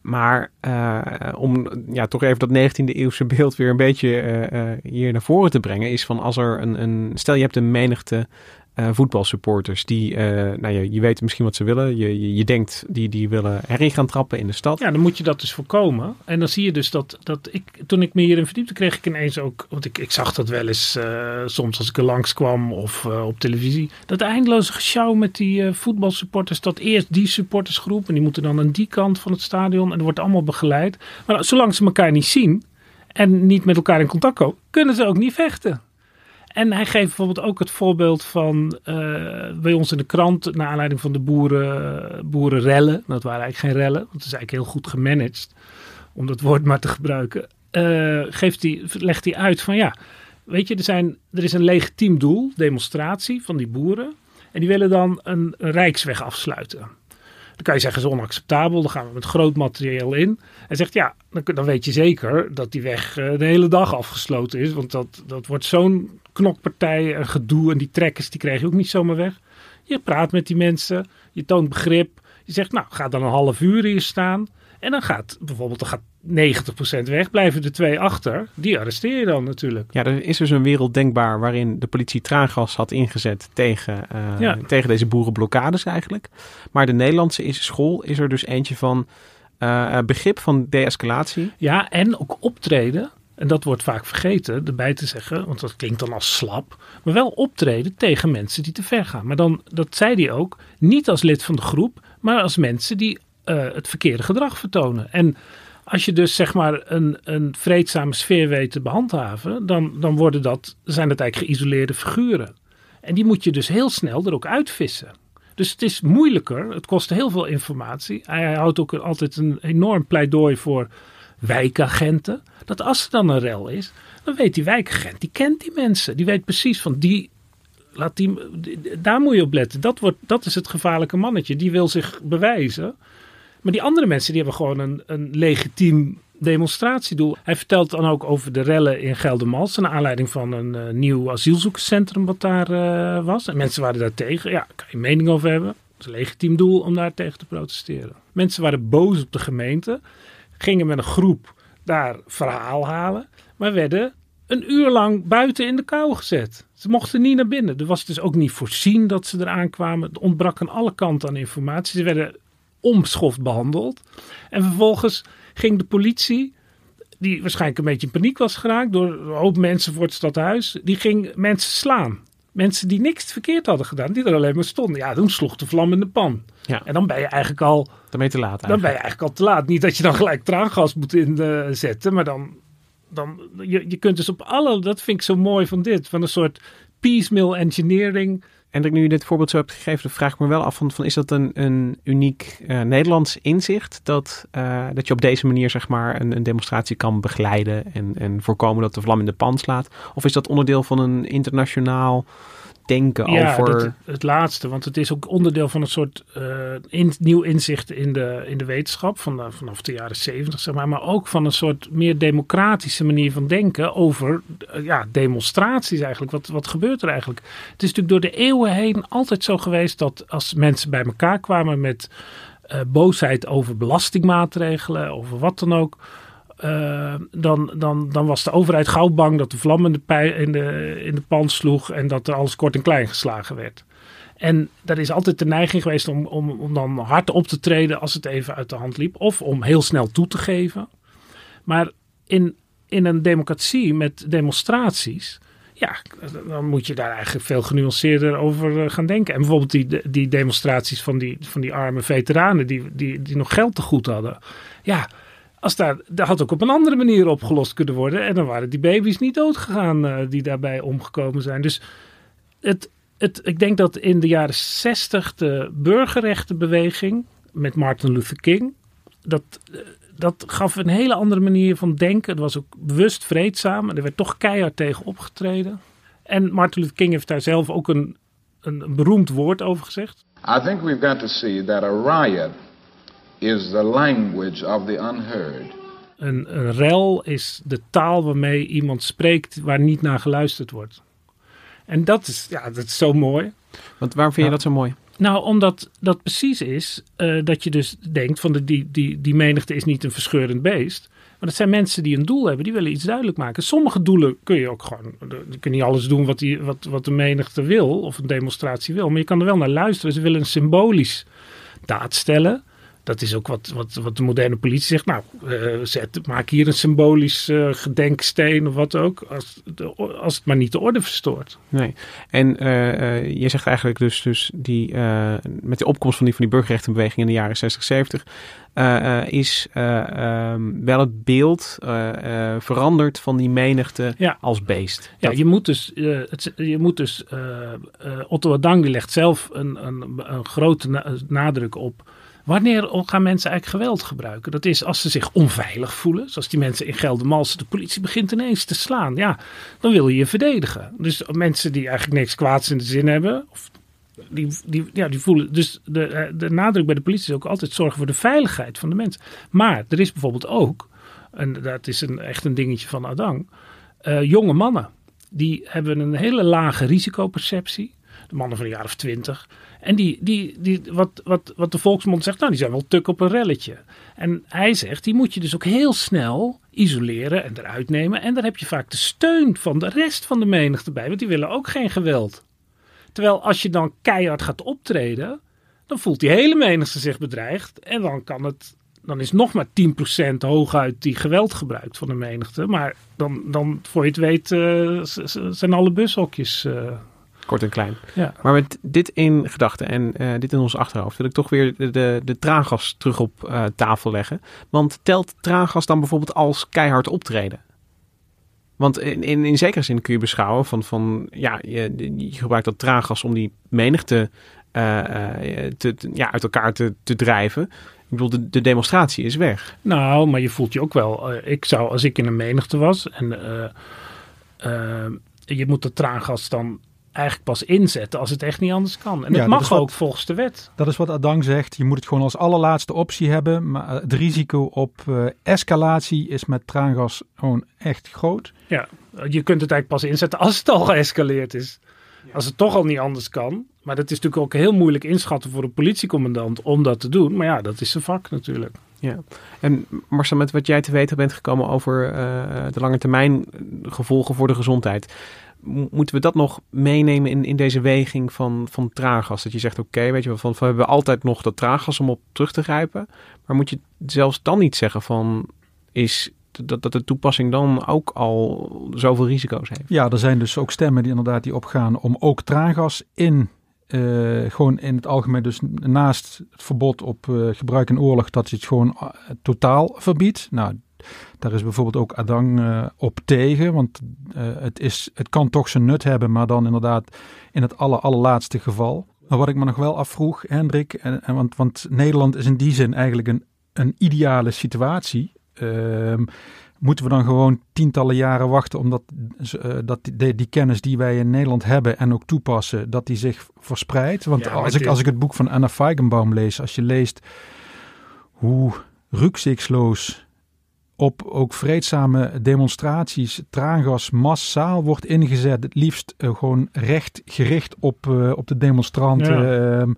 Maar uh, om ja, toch even dat 19e eeuwse beeld weer een beetje uh, uh, hier naar voren te brengen, is van als er een, een stel je hebt een menigte uh, voetbalsupporters. Die, uh, nou ja, je weet misschien wat ze willen. Je, je, je, denkt, die, die willen erin gaan trappen in de stad. Ja, dan moet je dat dus voorkomen. En dan zie je dus dat, dat ik, toen ik me hierin verdiepte, kreeg ik ineens ook, want ik, ik zag dat wel eens uh, soms als ik er langskwam of op televisie. Dat eindeloze gesjouw met die voetbalsupporters, dat eerst die supportersgroep en die moeten dan aan die kant van het stadion en er wordt allemaal begeleid. Maar zolang ze elkaar niet zien en niet met elkaar in contact komen, kunnen ze ook niet vechten. En hij geeft bijvoorbeeld ook het voorbeeld van uh, bij ons in de krant, naar aanleiding van de boeren, boerenrellen. Dat waren eigenlijk geen rellen, want het is eigenlijk heel goed gemanaged, om dat woord maar te gebruiken. Uh, geeft hij, legt hij uit van ja, weet je, er, zijn, er is een legitiem doel, demonstratie van die boeren. En die willen dan een, een rijksweg afsluiten. Dan kan je zeggen, is onacceptabel. Dan gaan we met groot materieel in. Hij zegt, ja, dan, dan weet je zeker dat die weg uh, de hele dag afgesloten is. Want dat, dat wordt zo'n knokpartij en gedoe. En die trekkers, die krijg je ook niet zomaar weg. Je praat met die mensen. Je toont begrip. Je zegt, nou, ga dan een half uur hier staan. En dan gaat bijvoorbeeld dan gaat 90% weg, blijven er twee achter. Die arresteer je dan natuurlijk. Ja, er is dus een wereld denkbaar waarin de politie traangas had ingezet tegen, uh, ja. tegen deze boerenblokkades eigenlijk. Maar de Nederlandse is, school is er dus eentje van uh, begrip van de-escalatie. Ja, en ook optreden. En dat wordt vaak vergeten erbij te zeggen, want dat klinkt dan als slap. Maar wel optreden tegen mensen die te ver gaan. Maar dan, dat zei hij ook, niet als lid van de groep, maar als mensen die uh, het verkeerde gedrag vertonen. En als je dus zeg maar een, een vreedzame sfeer weet te behandhaven, dan, dan worden dat, zijn dat eigenlijk geïsoleerde figuren. En die moet je dus heel snel er ook uitvissen. Dus het is moeilijker, het kost heel veel informatie. Hij houdt ook altijd een enorm pleidooi voor wijkagenten. Dat als er dan een rel is, dan weet die wijkagent, die kent die mensen. Die weet precies van die, laat die, daar moet je op letten. Dat, wordt, dat is het gevaarlijke mannetje, die wil zich bewijzen. Maar die andere mensen die hebben gewoon een, een legitiem demonstratiedoel. Hij vertelt dan ook over de rellen in Geldermalsen. Naar aanleiding van een uh, nieuw asielzoekerscentrum wat daar uh, was. En mensen waren daar tegen. Ja, kan je mening over hebben. Dat is een legitiem doel om daar tegen te protesteren. Mensen waren boos op de gemeente. Gingen met een groep daar verhaal halen. Maar werden een uur lang buiten in de kou gezet. Ze mochten niet naar binnen. Er was dus ook niet voorzien dat ze eraan kwamen. Het ontbrak aan alle kanten aan informatie. Ze werden omschoft behandeld. En vervolgens ging de politie, die waarschijnlijk een beetje in paniek was geraakt door een hoop mensen voor het stadhuis, die ging mensen slaan. Mensen die niks verkeerd hadden gedaan, die er alleen maar stonden. Ja, toen sloeg de vlam in de pan. Ja. En dan ben je eigenlijk al... Dan ben je te laat eigenlijk. Dan ben je eigenlijk al te laat. Niet dat je dan gelijk traangas moet inzetten, maar dan dan je, je kunt dus op alle, dat vind ik zo mooi van dit, van een soort piecemeal engineering. En dat nu je dit voorbeeld zo hebt gegeven, vraag ik me wel af van, is dat een, een uniek uh, Nederlands inzicht dat, uh, dat je op deze manier zeg maar een, een demonstratie kan begeleiden en, en voorkomen dat de vlam in de pan slaat? Of is dat onderdeel van een internationaal denken ja, over... Dat, het laatste, want het is ook onderdeel van een soort uh, in, nieuw inzicht in de, in de wetenschap van de, vanaf de jaren zeventig, zeg maar. Maar ook van een soort meer democratische manier van denken over uh, ja, demonstraties eigenlijk. Wat, wat gebeurt er eigenlijk? Het is natuurlijk door de eeuwen heen altijd zo geweest dat als mensen bij elkaar kwamen met uh, boosheid over belastingmaatregelen, over wat dan ook uh, dan, dan, dan was de overheid gauw bang dat de vlam in de, pij, in, de, in de pan sloeg en dat er alles kort en klein geslagen werd. En dat is altijd de neiging geweest om, om, om dan hard op te treden als het even uit de hand liep. Of om heel snel toe te geven. Maar in, in een democratie met demonstraties. Ja, dan moet je daar eigenlijk veel genuanceerder over gaan denken. En bijvoorbeeld die, die demonstraties van die, van die arme veteranen die, die, die nog geld te goed hadden. Ja, als daar, dat had ook op een andere manier opgelost kunnen worden. En dan waren die baby's niet doodgegaan uh, die daarbij omgekomen zijn. Dus het, het, ik denk dat in de jaren zestig de burgerrechtenbeweging met Martin Luther King. Dat, dat gaf een hele andere manier van denken. Het was ook bewust vreedzaam. En er werd toch keihard tegen opgetreden. En Martin Luther King heeft daar zelf ook een, een, een beroemd woord over gezegd. I think we've got to see that a riot is the language of the unheard. Een, een rel is de taal waarmee iemand spreekt waar niet naar geluisterd wordt. En dat is, ja, dat is zo mooi. Want waarom vind je dat zo mooi? Nou, omdat dat precies is uh, dat je dus denkt van de, die, die, die menigte is niet een verscheurend beest. Maar dat zijn mensen die een doel hebben, die willen iets duidelijk maken. Sommige doelen kun je ook gewoon, je kunt niet alles doen wat, die, wat, wat de menigte wil of een demonstratie wil. Maar je kan er wel naar luisteren. Ze willen een symbolisch daad stellen dat is ook wat, wat, wat de moderne politie zegt. Nou, uh, zet, maak hier een symbolisch uh, gedenksteen of wat ook. Als, de, als het maar niet de orde verstoort. Nee. En uh, je zegt eigenlijk dus, dus die, met de opkomst van die, van die burgerrechtenbeweging in de jaren 60, 70. is um, wel het beeld veranderd van die menigte ja. als beest. Ja, je moet dus, het, je moet dus Otto Adang legt zelf een, een, een grote na nadruk op Wanneer gaan mensen eigenlijk geweld gebruiken? Dat is als ze zich onveilig voelen. Zoals die mensen in Geldermalsen. De politie begint ineens te slaan. Ja, dan wil je je verdedigen. Dus mensen die eigenlijk niks kwaads in de zin hebben. Of die, die, ja, die voelen. Dus de, de nadruk bij de politie is ook altijd zorgen voor de veiligheid van de mensen. Maar er is bijvoorbeeld ook. En dat is een, echt een dingetje van Adang. Uh, jonge mannen. Die hebben een hele lage risicoperceptie. De mannen van de jaar of twintig. En die, die, die, wat, wat, wat de volksmond zegt, nou, die zijn wel tuk op een relletje. En hij zegt, die moet je dus ook heel snel isoleren en eruit nemen. En daar heb je vaak de steun van de rest van de menigte bij, want die willen ook geen geweld. Terwijl als je dan keihard gaat optreden, dan voelt die hele menigte zich bedreigd. En dan kan het, dan is nog maar 10% hooguit die geweld gebruikt van de menigte. Maar dan, dan voor je het weet, uh, zijn alle bushokjes uh, Kort en klein. Ja. Maar met dit in gedachten en uh, dit in ons achterhoofd wil ik toch weer de, de, de traangas terug op uh, tafel leggen. Want telt traangas dan bijvoorbeeld als keihard optreden? Want in, in, in zekere zin kun je beschouwen van, van ja, je, je gebruikt dat traangas om die menigte uh, te, ja, uit elkaar te, te drijven. Ik bedoel, de, de, demonstratie is weg. Nou, maar je voelt je ook wel. Ik zou, als ik in een menigte was en je moet de traangas dan eigenlijk pas inzetten als het echt niet anders kan. En ja, dat mag dat ook wat, volgens de wet. Dat is wat Adang zegt. Je moet het gewoon als allerlaatste optie hebben. Maar het risico op uh, escalatie is met traangas gewoon echt groot. Ja, je kunt het eigenlijk pas inzetten als het al geëscaleerd is. Ja. Als het toch al niet anders kan. Maar dat is natuurlijk ook heel moeilijk inschatten voor een politiecommandant om dat te doen. Maar ja, dat is zijn vak natuurlijk. Ja, en Marcel, met wat jij te weten bent gekomen over uh, de lange termijn gevolgen voor de gezondheid moeten we dat nog meenemen in, in deze weging van, van traaggas? Dat je zegt, oké, weet je wel, van, van, we hebben altijd nog dat traaggas om op terug te grijpen. Maar moet je zelfs dan niet zeggen van, is dat, dat de toepassing dan ook al zoveel risico's heeft? Ja, er zijn dus ook stemmen die inderdaad die opgaan om ook traaggas in uh, gewoon in het algemeen, dus naast het verbod op uh, gebruik in oorlog, dat je het gewoon uh, totaal verbiedt. Nou, daar is bijvoorbeeld ook Adang op tegen. Want het, is, het kan toch zijn nut hebben, maar dan inderdaad in het aller, allerlaatste geval. Maar wat ik me nog wel afvroeg, Hendrik, en, en want, want Nederland is in die zin eigenlijk een, een ideale situatie. Ehm, moeten we dan gewoon tientallen jaren wachten omdat uh, dat die, die, kennis die wij in Nederland hebben en ook toepassen, dat die zich verspreidt? Want als, ik, als ik het boek van Anna Feigenbaum lees, als je leest hoe rukzichtloos op ook vreedzame demonstraties traangas massaal wordt ingezet. Het liefst uh, gewoon recht gericht op, uh, op de demonstranten. Ja. Um,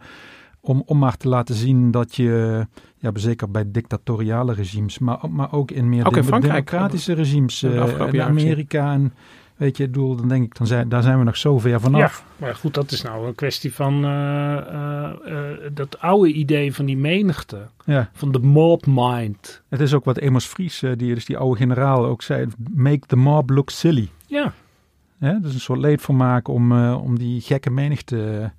om, om maar te laten zien dat je, ja, zeker bij dictatoriale regimes, maar, maar ook in meer democratische regimes, in Amerika en weet je, doel, dan denk ik, dan zijn, daar zijn we nog zo ver vanaf. Ja, maar goed, dat is nou een kwestie van uh, uh, dat oude idee van die menigte, ja. van de mob mind. Het is ook wat Amos Fries, die, dus die oude generaal, ook zei, make the mob look silly. Ja. Ja, dus een soort leedvermaak om, om die gekke menigte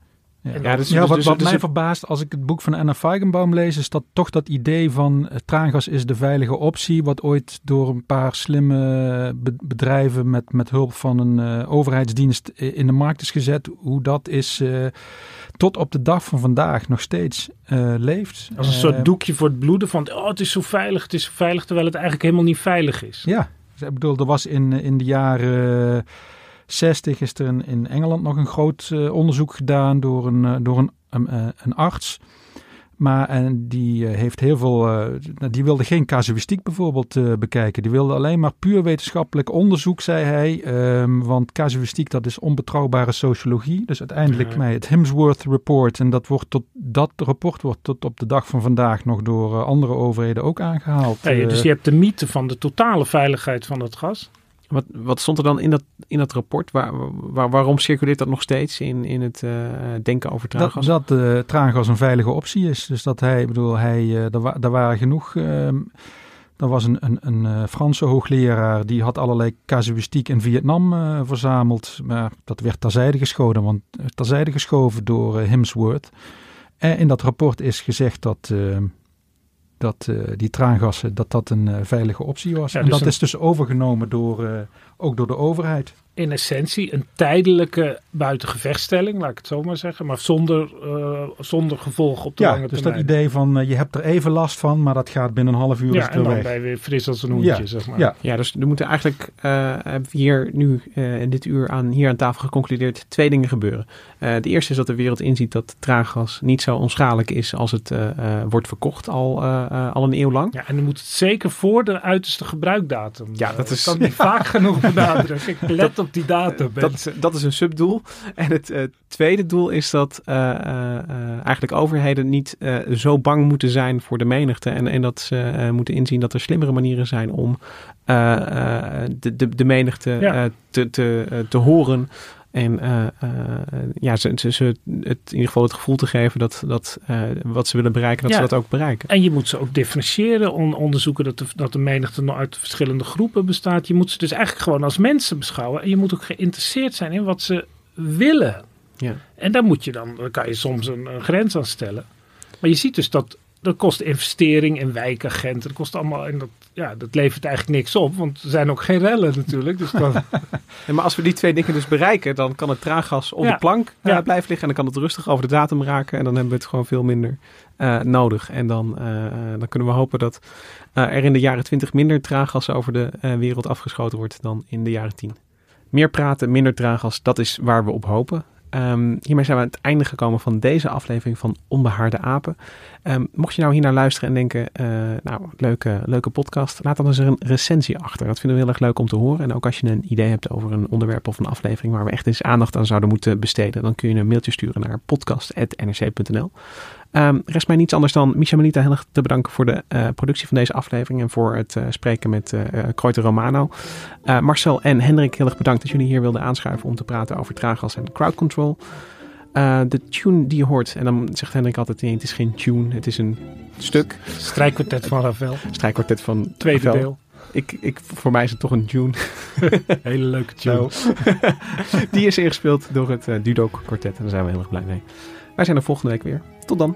ja, ja, dus, ja dus, wat, dus, wat mij verbaast als ik het boek van Anna Feigenbaum lees, is dat toch dat idee van uh, traangas is de veilige optie, wat ooit door een paar slimme bedrijven met, met hulp van een uh, overheidsdienst in de markt is gezet, hoe dat is uh, tot op de dag van vandaag nog steeds leeft. Als een soort doekje voor het bloeden van, oh het is zo veilig, het is zo veilig, terwijl het eigenlijk helemaal niet veilig is. Ja, dus ik bedoel, er was in, in de jaren 60 is er in, in Engeland nog een groot uh, onderzoek gedaan door een, uh, door een, uh, een arts. Maar en die heeft heel veel. Nou, die wilde geen casuïstiek bijvoorbeeld bekijken. Die wilde alleen maar puur wetenschappelijk onderzoek, zei hij. Um, want casuïstiek dat is onbetrouwbare sociologie. Dus uiteindelijk ja. het Hemsworth Report. En dat, wordt tot, dat rapport wordt tot op de dag van vandaag nog door andere overheden ook aangehaald. Ja, dus je hebt de mythe van de totale veiligheid van het gas. Wat, wat stond er dan in dat, in dat rapport? Waar, waar, waarom circuleert dat nog steeds in, in het uh, denken over traangas? Dat, dat uh, traangas een veilige optie is. Dus dat hij, bedoel, hij, uh, er, er waren genoeg. Uh, er was een, een, een Franse hoogleraar die had allerlei casuïstiek in Vietnam verzameld. Maar dat werd terzijde geschoven, want, terzijde geschoven door Hemsworth. En in dat rapport is gezegd dat dat uh, die traangassen dat dat een uh, veilige optie was. Ja, en dus dat is dus overgenomen door, uh, ook door de overheid in essentie een tijdelijke buitengevechtsstelling, laat ik het zo maar zeggen, maar zonder, uh, zonder gevolg op de ja, lange dus termijn. dat idee van uh, je hebt er even last van, maar dat gaat binnen een half uur ja, en dan weg. ben je weer fris als een hoentje, ja. zeg maar. Ja. ja, dus er moeten eigenlijk, uh, hebben we hier nu in dit uur aan, hier aan tafel geconcludeerd, twee dingen gebeuren. de eerste is dat de wereld inziet dat traaggas niet zo onschadelijk is als het wordt verkocht al, al een eeuw lang. Ja, en dan moet het zeker voor de uiterste gebruikdatum. Ja, dat is... kan niet vaak genoeg benadrukken. Ik let op die datum. Dat is, dat is een subdoel. En het uh, tweede doel is dat uh, uh, eigenlijk overheden niet zo bang moeten zijn voor de menigte. En, en dat ze moeten inzien dat er slimmere manieren zijn om de, de, de menigte ja. te, te, te horen. En uh, uh, ja, ze, ze, ze, het, in ieder geval het gevoel te geven dat, dat uh, wat ze willen bereiken, dat ja. ze dat ook bereiken. En je moet ze ook differentiëren, on, onderzoeken dat de, dat de menigte uit verschillende groepen bestaat. Je moet ze dus eigenlijk gewoon als mensen beschouwen. En je moet ook geïnteresseerd zijn in wat ze willen. Ja. En daar moet je dan, dan kan je soms een, een grens aan stellen. Maar je ziet dus dat dat kost investering in wijkagenten. Dat kost allemaal. En dat, ja, dat levert eigenlijk niks op. Want er zijn ook geen rellen natuurlijk. Dus ja, maar als we die twee dingen dus bereiken, dan kan het traaggas op Ja. de plank uh, Ja. blijven liggen. En dan kan het rustig over de datum raken. En dan hebben we het gewoon veel minder uh, nodig. En dan, uh, dan kunnen we hopen dat er in de jaren 20 minder traaggas over de wereld afgeschoten wordt dan in de jaren 10. Meer praten, minder traaggas, dat is waar we op hopen. Um, hiermee zijn we aan het einde gekomen van deze aflevering van Onbehaarde Apen. Um, mocht je nou hier naar luisteren en denken, uh, nou, leuke, leuke podcast, laat dan eens een recensie achter. Dat vinden we heel erg leuk om te horen. En ook als je een idee hebt over een onderwerp of een aflevering waar we echt eens aandacht aan zouden moeten besteden, dan kun je een mailtje sturen naar podcast.nrc.nl. Um, rest mij niets anders dan Micha Melita heel erg te bedanken voor de uh, productie van deze aflevering en voor het uh, spreken met uh, Kreuter Romano. Marcel en Hendrik, heel erg bedankt dat jullie hier wilden aanschuiven om te praten over traaggas en crowd control. De tune die je hoort, en dan zegt Hendrik altijd: nee, het is geen tune, het is een stuk. Strijkkwartet van Ravel. Strijkkwartet van Tweede Ravel. deel. Ik, ik, voor mij is het toch een tune. Hele leuke tune. Nou, die is ingespeeld door het Dudok Quartet en daar zijn we heel erg blij mee. Wij zijn er volgende week weer. Tot dan.